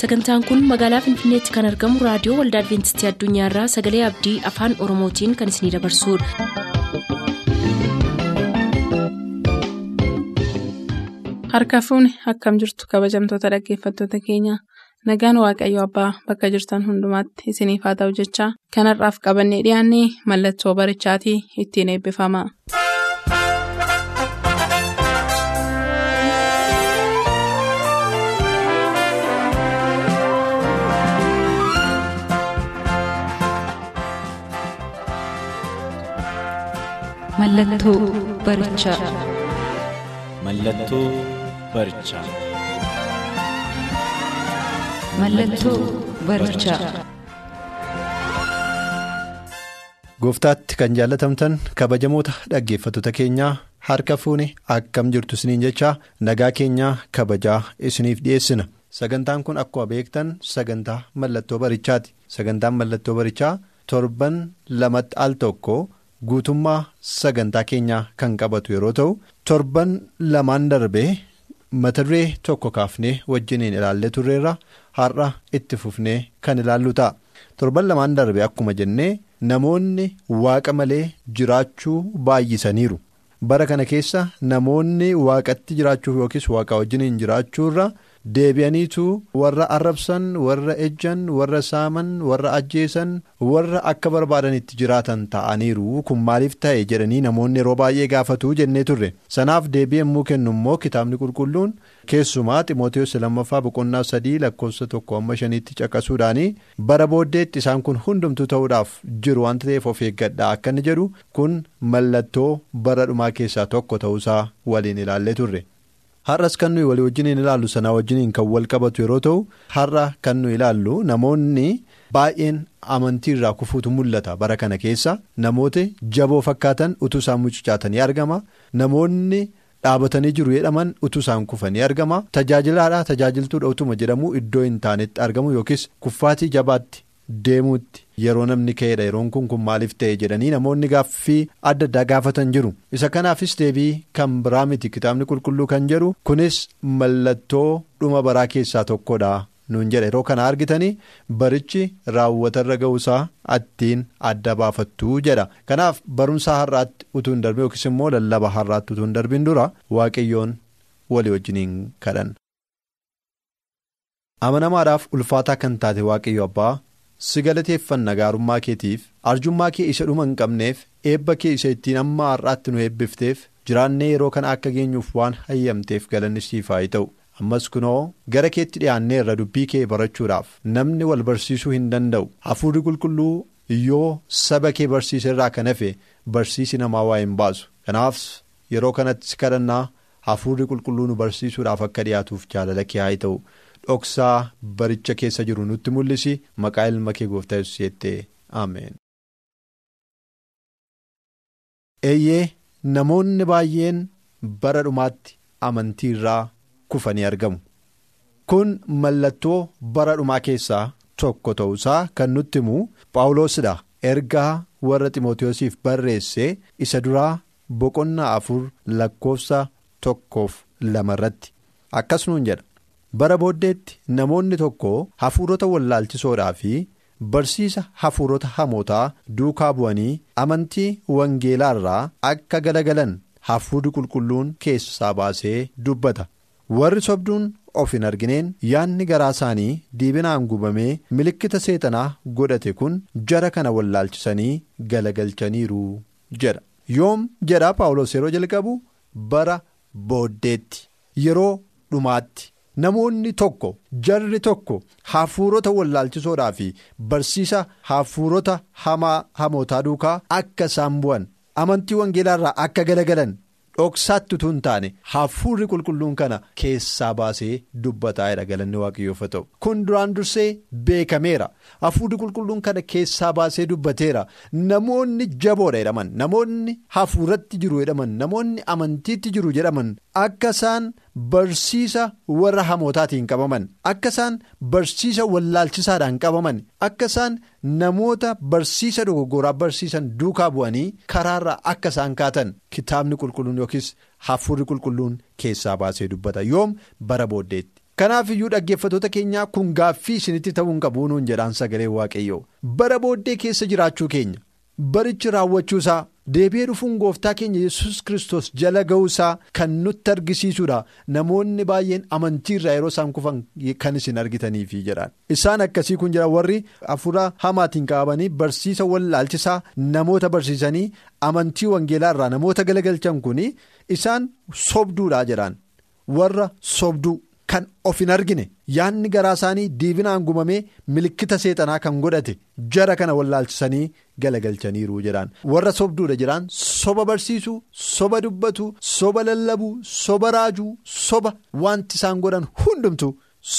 sagantaan kun magaalaa finfinneetti kan argamu raadiyoo waldaa adventistii addunyaarraa sagalee abdii afaan oromootiin kan isinidabarsudha. harka fuuni akkam jirtu kabajamtoota dhaggeeffattoota keenya nagaan waaqayyo abbaa bakka jirtan hundumaatti isiniif haa ta'u jechaa kanarraaf qabannee dhiyaanne mallattoo barichaatii ittiin eebbifama. Mallattoo barichaa. Mallattoo barichaa. Mallattoo barichaa. Gooftaatti kan jaallatamtan kabajamoota dhaggeeffattoota keenyaa harka fuune akkam jirtu isiniin jechaa nagaa keenyaa kabajaa isiniif dhiyeessina. Sagantaan kun akkuma beektan sagantaa mallattoo barichaati. Sagantaan mallattoo barichaa torban lamatti al tokko. Guutummaa sagantaa keenyaa kan qabatu yeroo ta'u torban lamaan darbee mata duree tokko kaafnee wajjiniin ilaallee turreerra har'a itti fufnee kan ilaallu ta'a. Torban lamaan darbee akkuma jennee namoonni waaqa malee jiraachuu baay'isaniiru. Bara kana keessa namoonni waaqatti jiraachuuf yookiis waaqa wajjiniin jiraachuurra deebi'aniitu warra arrabsan warra ejjan warra saaman warra ajjeesan warra akka barbaadanitti jiraatan ta'aniiru. Kun maaliif ta'e jedhanii namoonni yeroo baay'ee gaafatu jennee turre? Sanaaf deebii yommuu kennu immoo kitaabni qulqulluun keessumaa ximootees lammaffaa boqonnaa sadii lakkoofsa tokko amma shaniitti caqasuudhaanii bara booddeetti isaan kun hundumtuu ta'uudhaaf jiru wanta ta'eef of eeggadha akka inni jedhu. Kun mallattoo bara dhumaa keessaa tokko ta'uusaa waliin ilaallee turre. Har'as kan nuyi walii wajjiniin ilaallu sanaa wajjiniin kan wal qabatu yeroo ta'u har'a kan nuyi ilaallu namoonni baay'een amantii irraa kufuutu mul'ata. Bara kana keessa namoota jaboo fakkaatan utuu isaan mucucaatanii argama. Namoonni dhaabatanii jiru jedhaman utuu isaan kufanii argama. Tajaajilaadhaa tajaajiltuudha utuma jedhamu iddoo hin taanetti argamu yookiis kuffaatii jabaatti deemuutti yeroo namni ka'eedha. Yeroon kun kun maaliif ta'e jedhanii namoonni gaaffii adda addaa gaafatan jiru. Isa kanaafis deebii kan biraa miti. Kitaabni qulqulluu kan jedhu kunis mallattoo dhuma baraa keessaa tokkodha. Nuun jedha. Yeroo kana argitanii barichi raawwatarra ga'uusaa attiin adda baafattuu jedha. Kanaaf barumsaa har'aatti utuu hin darbin yookiis immoo lallaba har'aatti utuu hin darbin dura waaqayyoon walii wajjiniin kadhanna. amanamaadhaaf ulfaataa kan taate waaqayyo abbaa. Si galateeffanna gaarummaa keetiif arjummaa kee isa dhuma hin qabneef eebba kee isa ittiin amma har'aatti nu eebbifteef jiraannee yeroo kana akka geenyuuf waan hayyamteef galanni siif haa ta'u. Ammas kunoo gara keetti dhiyaanneerra dubbii kee barachuudhaaf namni wal barsiisuu hin danda'u. Hafuurri qulqulluu yoo saba kee barsiise irraa kan hafe barsiisi namaa waa hin baasu. Kanaaf yeroo kanatti kadhannaa hafuurri qulqulluu nu barsiisuudhaaf akka dhiyaatuuf jaalala kee haa ta'u. Dhoksaa baricha keessa jiru nutti mul'isi maqaa ilma kee gooftaa yesuus jettee ameen. eeyyee namoonni baay'een bara dhumaatti amantii irraa kufanii argamu kun mallattoo bara dhumaa keessaa tokko ta'uusaa kan nutti himu paawuloosidha ergaa warra ximootiyoosiif barreesse isa duraa boqonnaa afur lakkoofsa tokkoof lamarratti akkasumas jedha. Bara booddeetti namoonni tokko hafuurota wallaalchisoodhaa fi barsiisa hafuurota hamootaa duukaa bu'anii amantii wangeelaa irraa akka galagalan hafuurri qulqulluun keessaa baasee dubbata. Warri sobduun of hin argineen yaanni garaa isaanii diibinaan gubamee milikkita seexanaa godhate kun jara kana wallaalchisanii galagalchaniiru jedha yoom jedha paawulos yeroo jalqabu? Bara booddeetti. Yeroo dhumaatti. Namoonni tokko jarri tokko hafuurota wallaalchisoodhaa fi barsiisa hafuurota hamaa hamootaa duukaa akka isaan bu'an amantii wangeelaa irraa akka galagalan dhoksaatti utuu hin taane hafuurri qulqulluun kana keessaa baasee dubbataa'edha galanni waaqayyoof haa ta'u. Kun duraan dursee beekameera. Hafuurri qulqulluun kana keessaa baasee dubbateera. Namoonni jaboodha jedhaman. Namoonni hafuuratti jiru jedhaman. Namoonni amantiitti jiru jedhaman akka isaan. Barsiisa warra hamootaatiin qabaman akka isaan barsiisa wallaalchisaadhaan qabaman akka isaan namoota barsiisa dogoggoraa barsiisan duukaa bu'anii karaarraa akka isaan kaatan kitaabni qulqulluun yookiis hafuurri qulqulluun keessaa baasee dubbata. Yoom bara booddeetti. Kanaaf iyyuu dhaggeeffatoota keenyaa kun gaaffii isinitti ta'uu hin qabu nuun jedhaan sagalee waaqayyoo. Bara booddee keessa jiraachuu keenya. Barichi raawwachuusaa deebi'ee dhufuun gooftaa keenya yesus kristos jala ga'uusaa kan nutti argisiisudha namoonni baay'een amantiirraa yeroo isaan kufan kan isin argitaniifi jedhaan. Isaan akkasii kun jira. Warri hafuura hamaatiin qabamanii barsiisa wallaalchisaa namoota barsiisanii amantii wangeelaa irraa namoota galagalchan kun isaan sobduudha jedhaan. Warra sobduu. Kan of hin argine. Yaadni garaa isaanii diivinaan gumamee milikkita seexanaa kan godhate jara kana wallaalchisanii galagalchaniiru jedhaan. Warra sobduudha jedhaan soba barsiisuu soba dubbatu soba lallabuu soba raajuu soba wanti isaan godhan hundumtu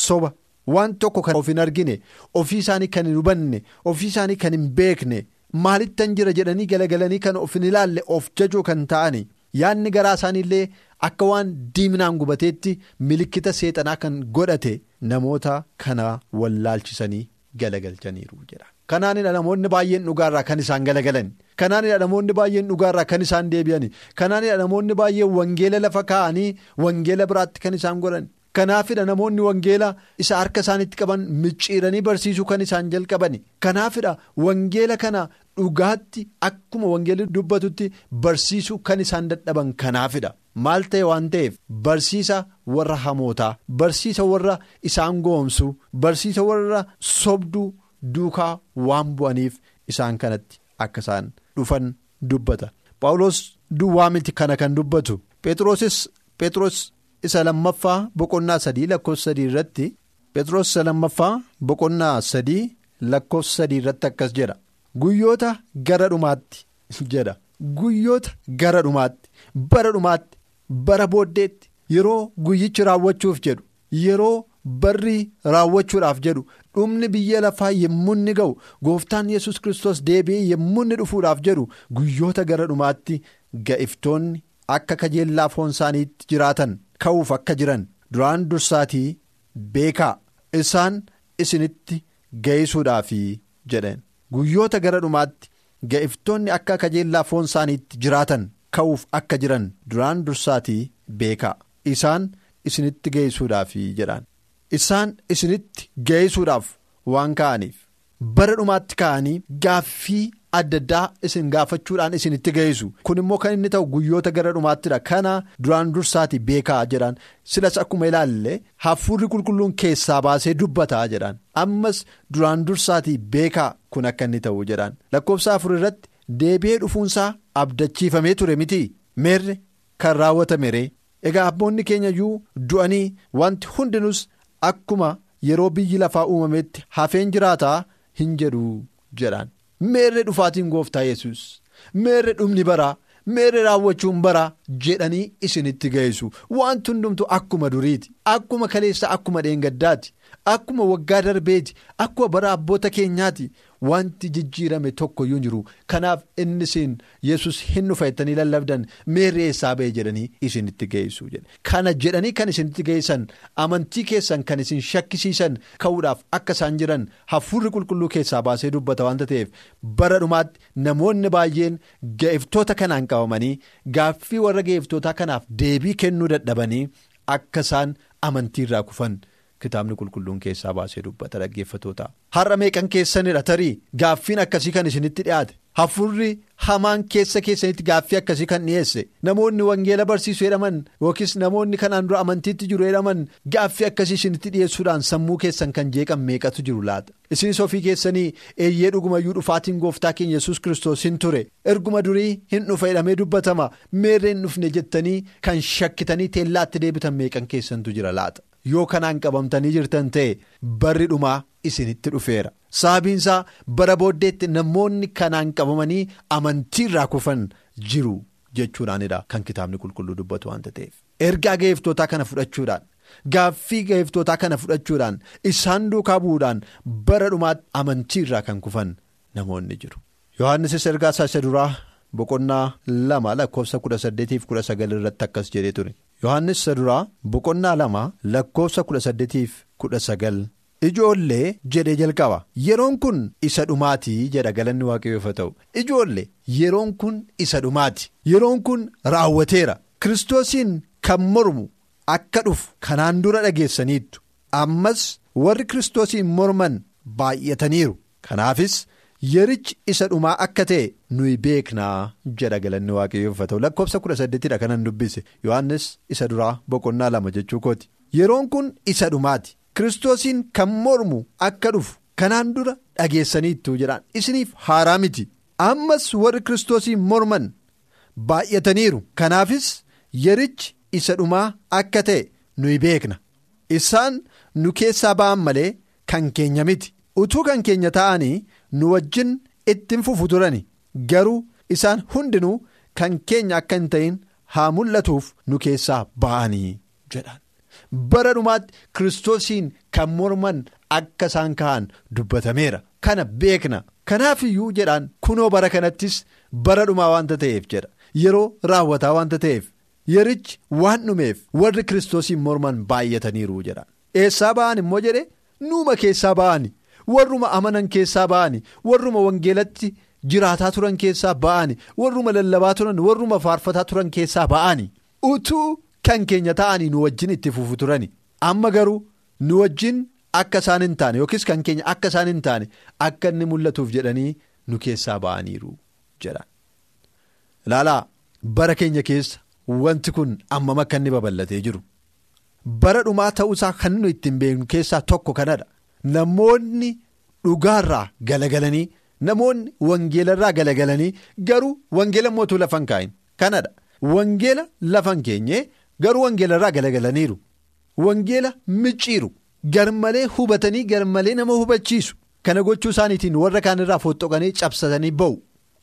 soba. Waan tokko kan of hin argine ofii isaanii kan hin hubanne ofii isaanii kan hin beekne maalittan jira jedhanii galagalanii kan of hin ilaalle of jajoo kan ta'ani. Yaadni garaa isaaniillee. Akka waan diiminaan gubateetti milikkita seexanaa kan godhate namoota kana wallaalchisanii galagalchaniiru jedha. Kanaanidha namoonni baay'een dhugaarraa kan isaan galagalan. Kanaanidha namoonni baay'een dhugaarraa kan isaan deebi'an. Kanaanidha namoonni baay'een wangeela lafa kaa'anii wangeela biraatti kan isaan godhan. Kanaafidha namoonni wangeela isa harka isaanitti qaban micciiranii barsiisuu kan isaan jalqaban. Kanaafidha wangeela kana dhugaatti akkuma wangeelli dubbatutti barsiisuu kan isaan dadhaban kanaafidha. Maal ta'e waan ta'eef barsiisa warra hamootaa barsiisa warra isaan goomsu barsiisa warra sobduu duukaa waan bu'aniif isaan kanatti akka isaan dhufan dubbata. Paawulos duwwaa miti kana kan dubbatu Pheexroosis Pheexroos isa lammaffaa boqonnaa sadii lakkoofsa sadii irratti Pheexroos isa lammaffaa boqonnaa sadii lakkoofsa sadii irratti akkas jedha guyyoota gara dhumaatti jedha guyyoota gara dhumaatti bara dhumaatti. Bara booddeetti yeroo guyyichi raawwachuuf jedhu yeroo barri raawwachuudhaaf jedhu dhumni biyya lafaa yommuu inni ga'u gooftaan yesus kristos deebi'ee yommuu inni dhufuudhaaf jedhu guyyoota gara dhumaatti ga'iftoonni akka kajeellaa foon isaaniitti jiraatan ka'uuf akka jiran duraan dursaatii beekaa isaan isinitti ga'isuudhaafi jedhan guyyoota gara dhumaatti ga'iftoonni akka kajeellaa foon isaaniitti jiraatan. Ka'uuf akka jiran duraan dursaatii beekaa isaan isinitti geessuudhaaf jedhaan isaan isinitti geessuudhaaf waan ka'aniif bara dhumaatti ka'anii gaaffii adda addaa isin gaafachuudhaan isinitti geessu. Kun immoo kan inni ta'u guyyoota gara dhumaattidha kana duraan dursaatii beekaa jedhaan silas akkuma ilaalle hafuurri qulqulluun keessaa baasee dubbataa jedhaan ammas duraan dursaatii beekaa kun akka inni ta'u jedhaan lakkoofsa afur irratti. Deebi'ee dhufuunsaa abdachiifamee ture miti meerre kan raawwatame ree? Egaa abboonni keenya iyyuu du'anii wanti hundinus akkuma yeroo biyyi lafaa uumametti hafeen jiraataa hin jedhu jedhaan meerre dhufaatiin gooftaa yesus meerre dhumni baraa meerre raawwachuun baraa jedhanii isinitti geessu wanti hundumtu akkuma duriiti akkuma kaleessa akkuma dheengaddaati akkuma waggaa darbeeti akkuma bara abboota keenyaati. Wanti jijjiirame tokko iyyuu jiru kanaaf inni isin yesus hin dhufa jettanii lallabdan meerri eessaa ba'e jedhanii isinitti geessu kana jedhanii kan isinitti geessan amantii keessan kan isin shakkisiisan ka'uudhaaf akka isaan jiran hafuurri qulqulluu keessaa baasee dubbata wanta ta'eef bara dhumaatti namoonni baay'een ga'iftoota kanaan qabamanii gaaffii warra ga'iftootaa kanaaf deebii kennuu dadhabanii akka isaan amantiirraa kufan. Kitaabni qulqulluun keessaa baasee dubbata dhaggeeffatoota har'a meeqan keessanidha tarii gaaffiin akkasii kan isinitti dhiyaate. Hafuurri hamaan keessa keessanitti gaaffii akkasii kan dhiyeesse. Namoonni wangeela barsiisu jedhaman yookiis namoonni kanaan dura amantiitti jiru jedhaman gaaffii akkasii isinitti dhiyeessuudhaan sammuu keessan kan jeeqan meeqatu jiru laata? Isinis ofii keessanii eeyyee dhugumayyuu dhufaatiin gooftaa keenya yesus kristos hin ture. Erguma durii hin dhufa jedhamee dubbatama. Meerree hin dhufne jettanii kan shakkitanii teellaatti deebitan meeqan keessantu jira laata. Yoo kanaan qabamtanii jirtan ta'e barri dhumaa isinitti dhufeera sababiinsaa bara booddeetti namoonni kanaan qabamanii amantiirraa kufan jiru jechuudhaanidha kan kitaabni qulqulluu dubbatu waanta ta'eef ergaa ga'eeftootaa kana fudhachuudhaan gaaffii ga'eeftootaa kana fudhachuudhaan isaan duukaa bu'uudhaan bara dhumaatti amantiirraa kan kufan namoonni jiru. yohannisis ergaa isa duraa boqonnaa lama lakkoofsa kudha saddeetiif kudha sagal irratti akkas jedhee ture. Yohannis isa duraa boqonnaa lama lakkoofsa kudha saddeetiif kudha sagal. Ijoollee jedhee jalqaba. Yeroon kun isa dhumaatii jedha galanni waaqayyoof ta'u. Ijoollee yeroon kun isa dhumaati. Yeroon kun raawwateera. Kiristoosiin kan mormu akka dhufu kanaan dura dhageessaniittu. Ammas warri kiristoosiin morman baay'ataniiru. Kanaafis yerichi isa dhumaa akka ta'e nuyi beeknaa jedha galanni waaqayyoof haa ta'u lakkoofsa kudha saddeetidha kanan dubbise. Yohannis isa duraa boqonnaa lama jechuu kooti. Yeroon kun isa dhumaati. Kiristoosiin kan mormu akka dhufu kanaan dura dhageessaniittuu jedhaan. Isiniif haaraa miti. Ammas warri kiristoosiin morman baay'ataniiru. Kanaafis yerichi isa dhumaa akka ta'e nuyi beekna. Isaan nu keessaa ba'an malee kan keenya miti. Utuu kan keenya ta'anii nu wajjin ittiin fufu turani. Garuu isaan hundinuu kan keenya akka hin ta'in haa mul'atuuf nu keessaa ba'anii jedhan. Bara dhumaatti kiristoosiin kan morman akka isaan ka'an dubbatameera. Kana beekna. Kanaaf iyyuu jedhaan kunoo bara kanattis bara dhumaa waanta ta'eef jedha. Yeroo raawwataa waanta ta'eef yerichi waan dhumeef warri kiristoosiin morman baay'ataniiru jedhaan eessaa ba'an immoo jedhe? Nuuma keessaa ba'ani warruma amanan keessaa ba'ani warruma wangeelatti jiraataa turan keessaa ba'ani warruma lallabaa turan warruma faarfataa turan keessaa ba'ani. Utuu kan keenya ta'anii nu wajjin itti fufu turani. Amma garuu nu wajjin akka isaan hin taane yookiis kan keenya akka isaan hin taane akka inni mul'atuuf jedhanii nu keessaa ba'aniiru jedhan. ilaalaa bara keenya keessa wanti kun ammam akka inni babal'atee jiru? Bara dhumaa ta'uusaa kan nu ittiin beeknu keessaa tokko kanadha namoonni dhugaarraa galagalanii namoonni wangeelarraa galagalanii garuu wangeela mootuu lafan kaa'in. Kanadha wangeela lafan keenye garuu wangeelarraa galagalaniiru. Wangeela micciiru garmalee hubatanii garmalee nama hubachiisu. Kana gochuu isaaniitiin warra kaanirraa foxxoqanii cabsatanii ba'u.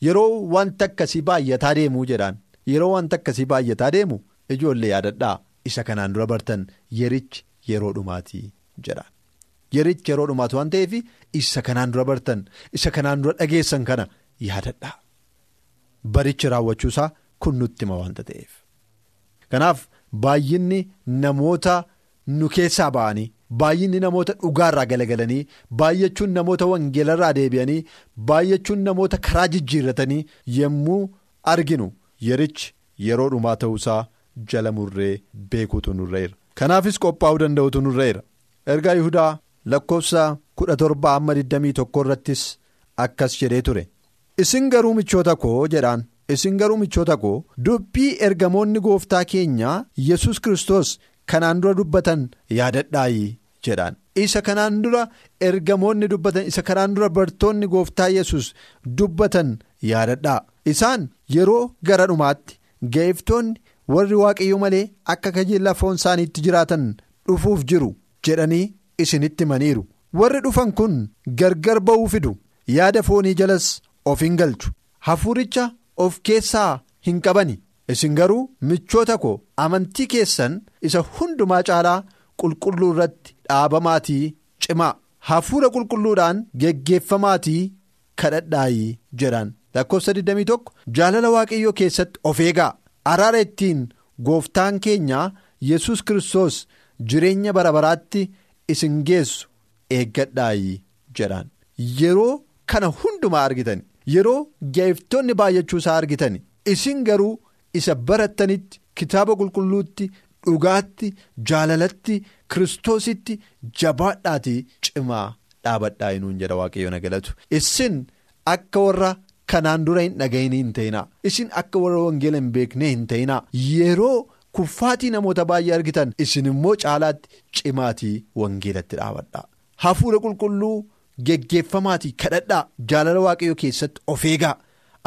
yeroo wanta akkasii baay'ataa deemuu jedhaan. Yeroo wanta akkasii baay'ataa deemu ijoollee yaadadhaa. Isa kanaan dura bartan yerichi yeroo dhumaatii jedhaan yerichi yeroo dhumaati waan ta'eef isa kanaan dura bartan isa kanaan dura dhageessan kana yaadadhaa barichi raawwachuusaa kun nutti hima wanta ta'eef. Kanaaf baay'inni namoota nu keessaa ba'anii. baay'inni namoota dhugaarraa galagalanii baay'achuun namoota wangeelarraa deebi'anii baay'achuun namoota karaa jijjiirratanii yommuu arginu yerichi yeroo dhumaa ta'uusaa jala murree beekuutu nurreera. Kanaafis qophaa'uu danda'utu nurreera. Ergaa yihudaa lakkoofsa kudha torba amma 21 irrattis akkas jedhee ture. Isin garuu michoota koo jedhaan isin garuu michoota koo dubbii ergamoonni gooftaa keenyaa yesus kristos kanaan dura dubbatan yaadadhaayi jedhaan. Isa kanaan dura ergamoonni dubbatan isa kanaan dura bartoonni gooftaa yesus dubbatan yaadadhaa. Isaan yeroo gara dhumaatti ga'eeftoonni warri waaqayyo malee akka kajeellaa foon isaaniitti jiraatan dhufuuf jiru jedhanii isinitti himaniiru warri dhufan kun gargar ba'uu fidu. Yaada foonii jalas of hin galchu. Hafuuricha of keessaa hin qabani. isin garuu michoota koo amantii keessan isa hundumaa caalaa qulqulluu irratti dhaabamaatii cimaa. Hafuura qulqulluudhaan geggeeffamaatii kadhadhaayii jedhaan lakkoofsa 21 jaalala waaqayyoo keessatti of eegaa. Araara ittiin gooftaan keenya yesus kristos jireenya bara baraatti isin geessu eeggadhaayii jedhaan. Yeroo kana hundumaa argitan yeroo ga'eeftoonni baay'achuu isaa argitan isin garuu. isa barattanitti kitaaba qulqulluutti dhugaatti jaalalatti kiristoositti jabaadhaatii cimaa dhaabadhaa inuun jedha waaqayyo na galatu. Isin akka warra kanaan dura hin dhaga'inii hin ta'inaa isin akka warra wangeela hin beeknee hin ta'inaa yeroo kuffaatii namoota baay'ee argitan isin immoo caalaatti cimaatii wangeelatti dhaabadhaa. Hafuura qulqulluu geggeeffamaatii kadhadhaa. Jaalala waaqayyo keessatti of eegaa.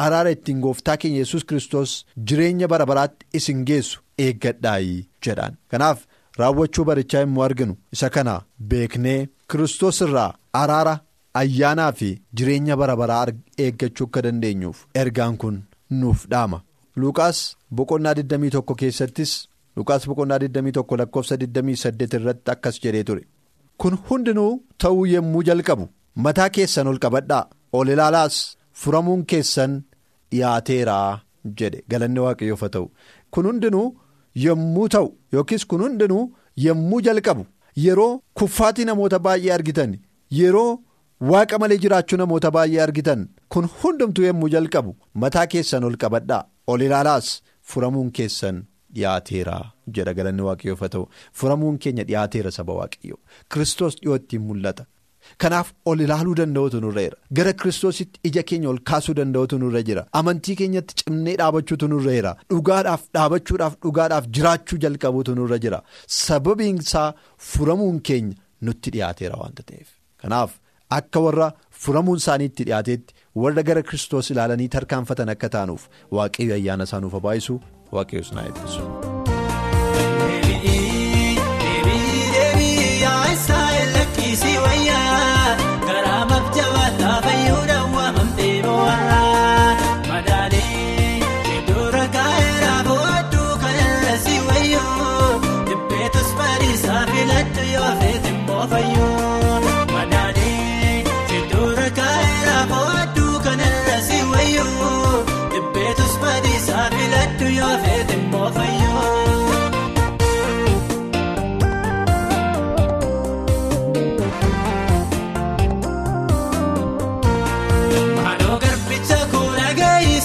araara ittiin gooftaa keenya yesus kristos jireenya bara baraatti isin geessu eeggadhaayii jedhaan. Kanaaf raawwachuu barichaa immoo arginu isa kana beeknee kristos irraa araara ayyaanaa fi jireenya bara baraa eeggachuu akka dandeenyuuf ergaan kun nuuf dhaama luqaas boqonnaa 21 keessattis luqaas boqonnaa 21 lakkoofsa 28 irratti akkas jedhee ture. Kun hundinuu ta'uu yommuu jalqabu mataa keessan ol qabadhaa ol ilaalaas furamuun keessan. dhiyaateeraa jedhe. Galanni waaqayyoof haa ta'u. Kun hundinuu yommuu ta'u yookiis kun hundinuu yommuu jalqabu yeroo kuffaatii namoota baay'ee argitan yeroo waaqa malee jiraachuu namoota baay'ee argitan kun hundumtuu yommuu jalqabu mataa keessan ol qabadhaa ol ilaalaas furamuun keessan dhiyaateera jedha galanni waaqayyoof haa ta'u. Furamuun keenya dhiyaateera saba waaqayyo Kiristoos dhiyootti mul'ata. Kanaaf ol ilaaluu danda'utu nurra jira. Gara kiristoositti ija keenya ol kaasuu danda'utu nurra jira. Amantii keenyatti cimnee dhaabachuutu nurra jira. Dhugaadhaaf dhaabachuudhaaf dhugaadhaaf jiraachuu jalqabuutu nurra jira. Sababiin isaa furamuun keenya nutti dhiyaateera waanta ta'eef. Kanaaf akka warra furamuun isaaniitti dhiyaateetti warra gara kiristoos ilaalanii tarkaanfatan akka taanuuf waaqayyo ayyaana isaanuuf habaayisu waaqayyoos naa eebbisu. Si wayyaa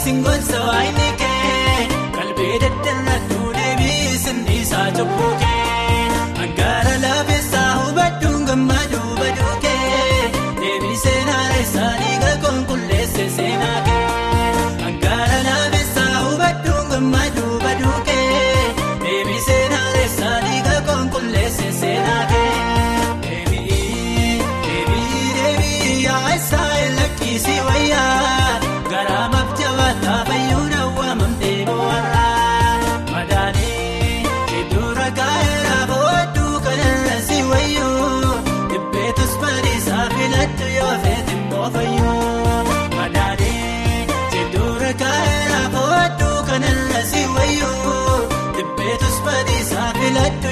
Singoonsa waayini kee qalbii daddarrattuu deebiisin isaa cubbuu kee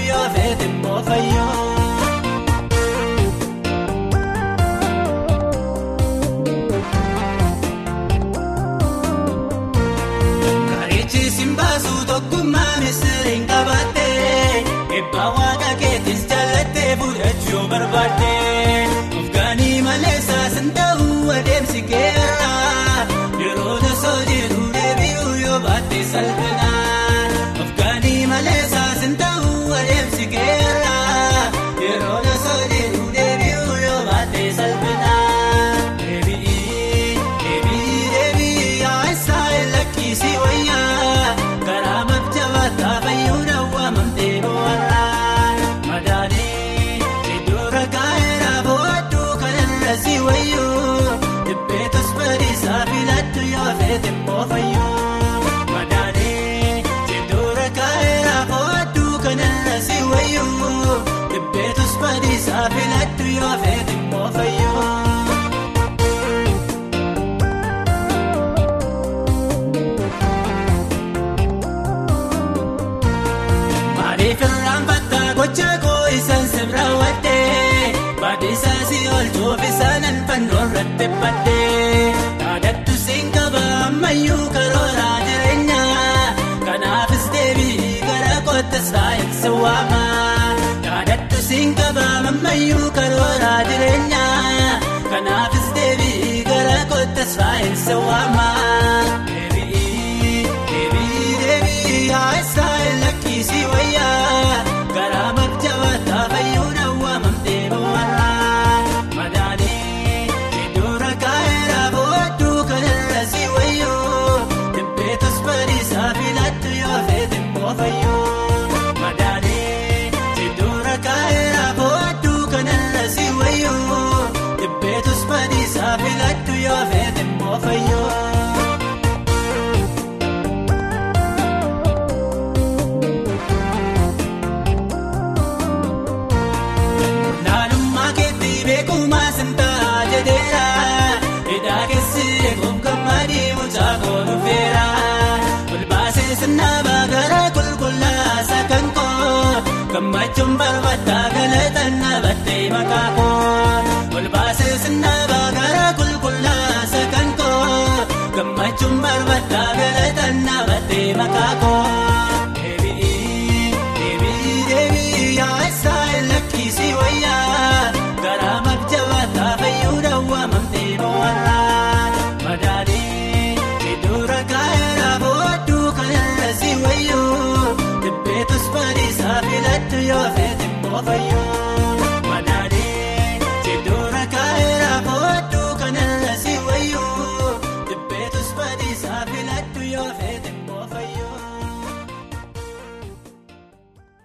yoo feete mboofayyoo. Simbaasuu tokkummaa misiriin qabattee eebbaa waaqa keetis jallattee fudhachuu barbaaddee filadhu yoo koo isaan sirraa waddee baadhiisaa si oolchuuf isaanan fannoo irratti qaba ammayyuu karooraa jireenyaa kanaafis deebii gara kootta saayinsi waamaa yaadadhu siin qaba ammayyuu karooraa jireenyaa kanaafis deebii gara kootta saayinsi waamaa. Gammachuun barbaaddaa galataan dhaabbattee maqaa koo ol baasee sinnaabaa gara qulqullaasa kan koo gammachuun barbaaddaa galataan dhaabbattee maqaa koo.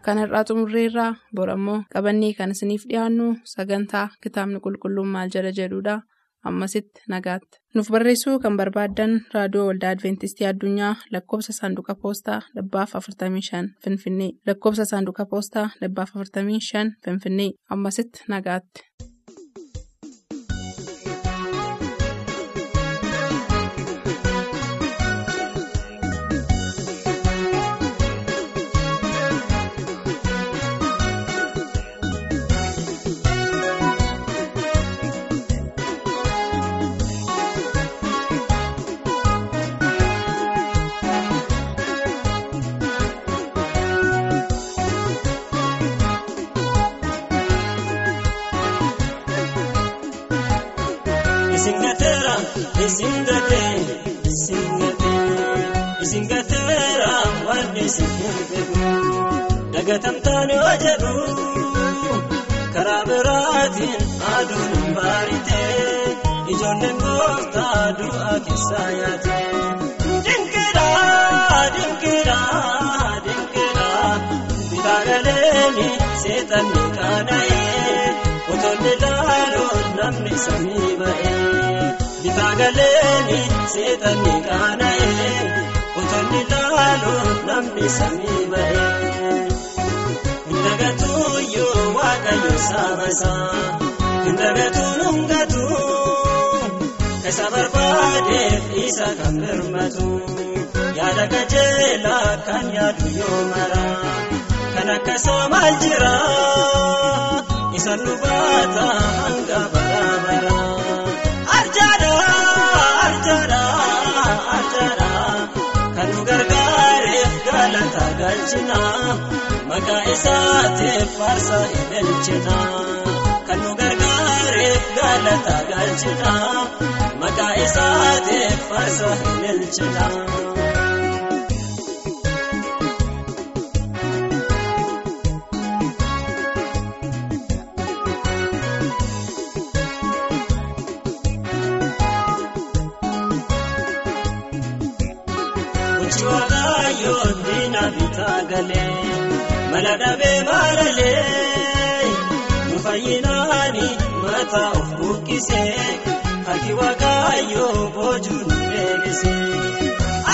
Kanarraa xumurreerraa borammoo qabannee kan isiniif dhiyaannu sagantaa kitaabni qulqulluun maal jedha jedhudha ammasitti nagaatti. Nuuf barreessuu kan barbaaddan raadiyoo waldaa adventistii addunyaa lakkoofsa saanduqa poostaa dhibbaaf 45 finfinnee. Lakkoofsa saanduqa poostaa dhibbaaf 45 finfinnee. Ammasitti nagaatti. Seexanni qaana'ee otolli laaluun namni samii ba'ee. Bitaa galeeni seexanni qaana'ee otolli laaluun namni samii ba'ee. Hindagatuuyyuu waaqayyo saabasaa hindagatuun hundatu isa barbaadeef isa kan birmatu yaada qajeelaa kan yaadu yoo mara kan akkasaa maal jira isa nu baata hanga bara bara. Arjaadha arjaadha arjaadha kan gargaareef galata galchina maqaa isaatiif faarsa ililchina. mala dhabee maalalee nu fayyinaani mataa of buqqisee harki waaqayyoo boojuu nu deebise.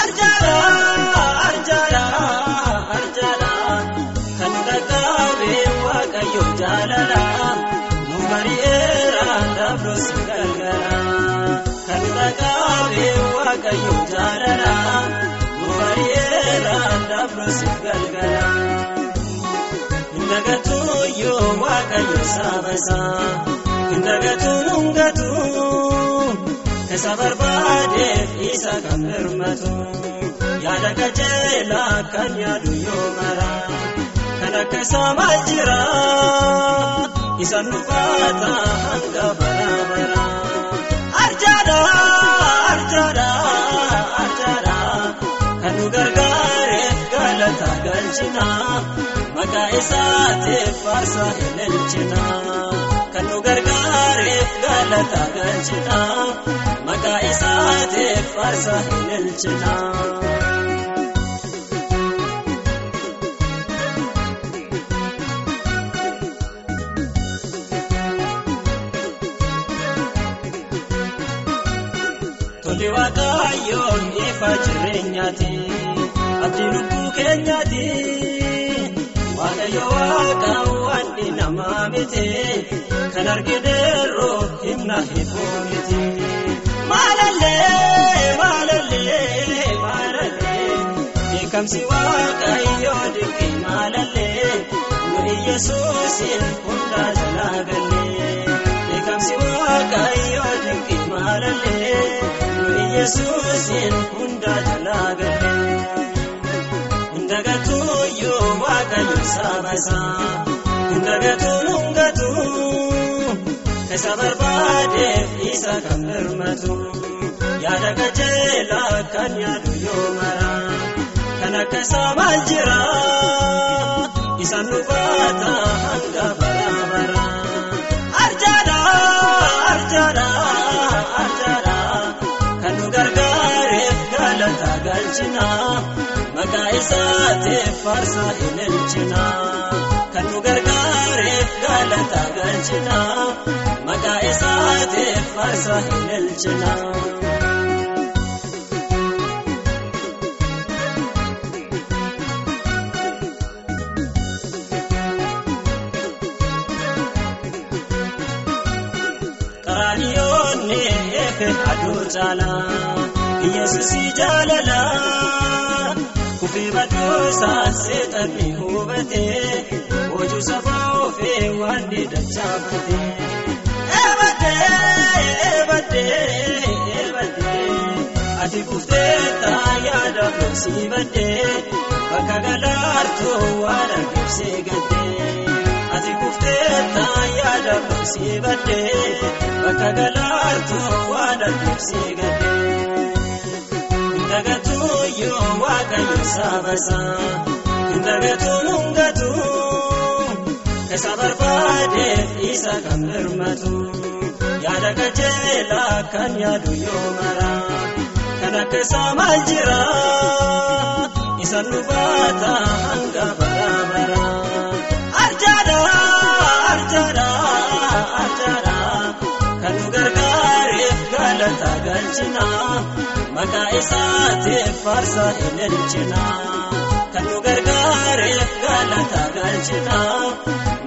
Arjaadha arjaadha arjaadha kan nu dhaqqabee waaqayyoo jaalala nu mari'eera dabroos galgala kan nu dhaqqabee waaqayyoo jaalala. Mari'eera dabroos galgala. Hindagatuuyyuu waaqayyo saabasaa. Hindagatuun hundatu. Isa barbaadeef isa kan birmatu. Yaada qajeelaa kan yaadu yoo mara. Kan akka isaa maal jira. Isa nu baata hanga bara bara. Arjaadha arjaadha arjaadha. Kan nu gargaareef galata galchina maqaa isaatiif faarsa ililchina. Kan nu gargaareef galata galchina maqaa isaatiif faarsa ililchina. Tole waaqayyoon ifa jireenyaati. Abdii lubbuu keenyaati. Waaqayyo waaqa wanni namaa miti. Kan argineerroo himna hibuu miti. Maalallee maalallee maalallee. Beekamsi waaqayyoo dinqii maalallee. Nuyi Yesuusin hundaa jalaa gallee. Beekamsi waaqayyoo dinqii maalallee. Nuyi Yesuusin hundaa jalaa gallee. Hindagatuuyyuu waaqayyo saabasaa. Hindagatuun hundatu. Isa barbaadeef isa kan birmatu. Yaada qajeelaa kan yaadu yoo mara. Kan akka isaa maal jira. Isa nu baata hanga bara bara. Galcha. galchina maqaa isaatiif faarsa ililchina kan nu gargaareef galata galchina maqaa isaatiif faarsa ililchina. Qaraaniyoonni eefe aduu caalaa Yesuusii jaalala kufee badoosaa seexanni hubatee hojii safaa ofee waan didachaafatee. Eebbadee eebbadee eebbadee ati kuftee yaada loosii baddee bakka galaartuu waan argibsee gaddee. Ati kuftee yaada loosii baddee bakka galaartuu waan argibsee gaddee. Ndagatuu yoo waaqayyo saabasaa ndagatuu nungatuu isa barbaadeef isa kan birmatu yaada qajeelaa kan yaadu yoo maraa kan akka isaa maal jira isa nu baata hanga bara bara arjaadha arjaadha arjaadha kan nu gargaareef galata galchina. Maqaa isaatiif faarsa ililchina kan nu gargaareef galata galchina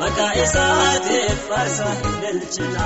maqaa isaatiif faarsa ililchina.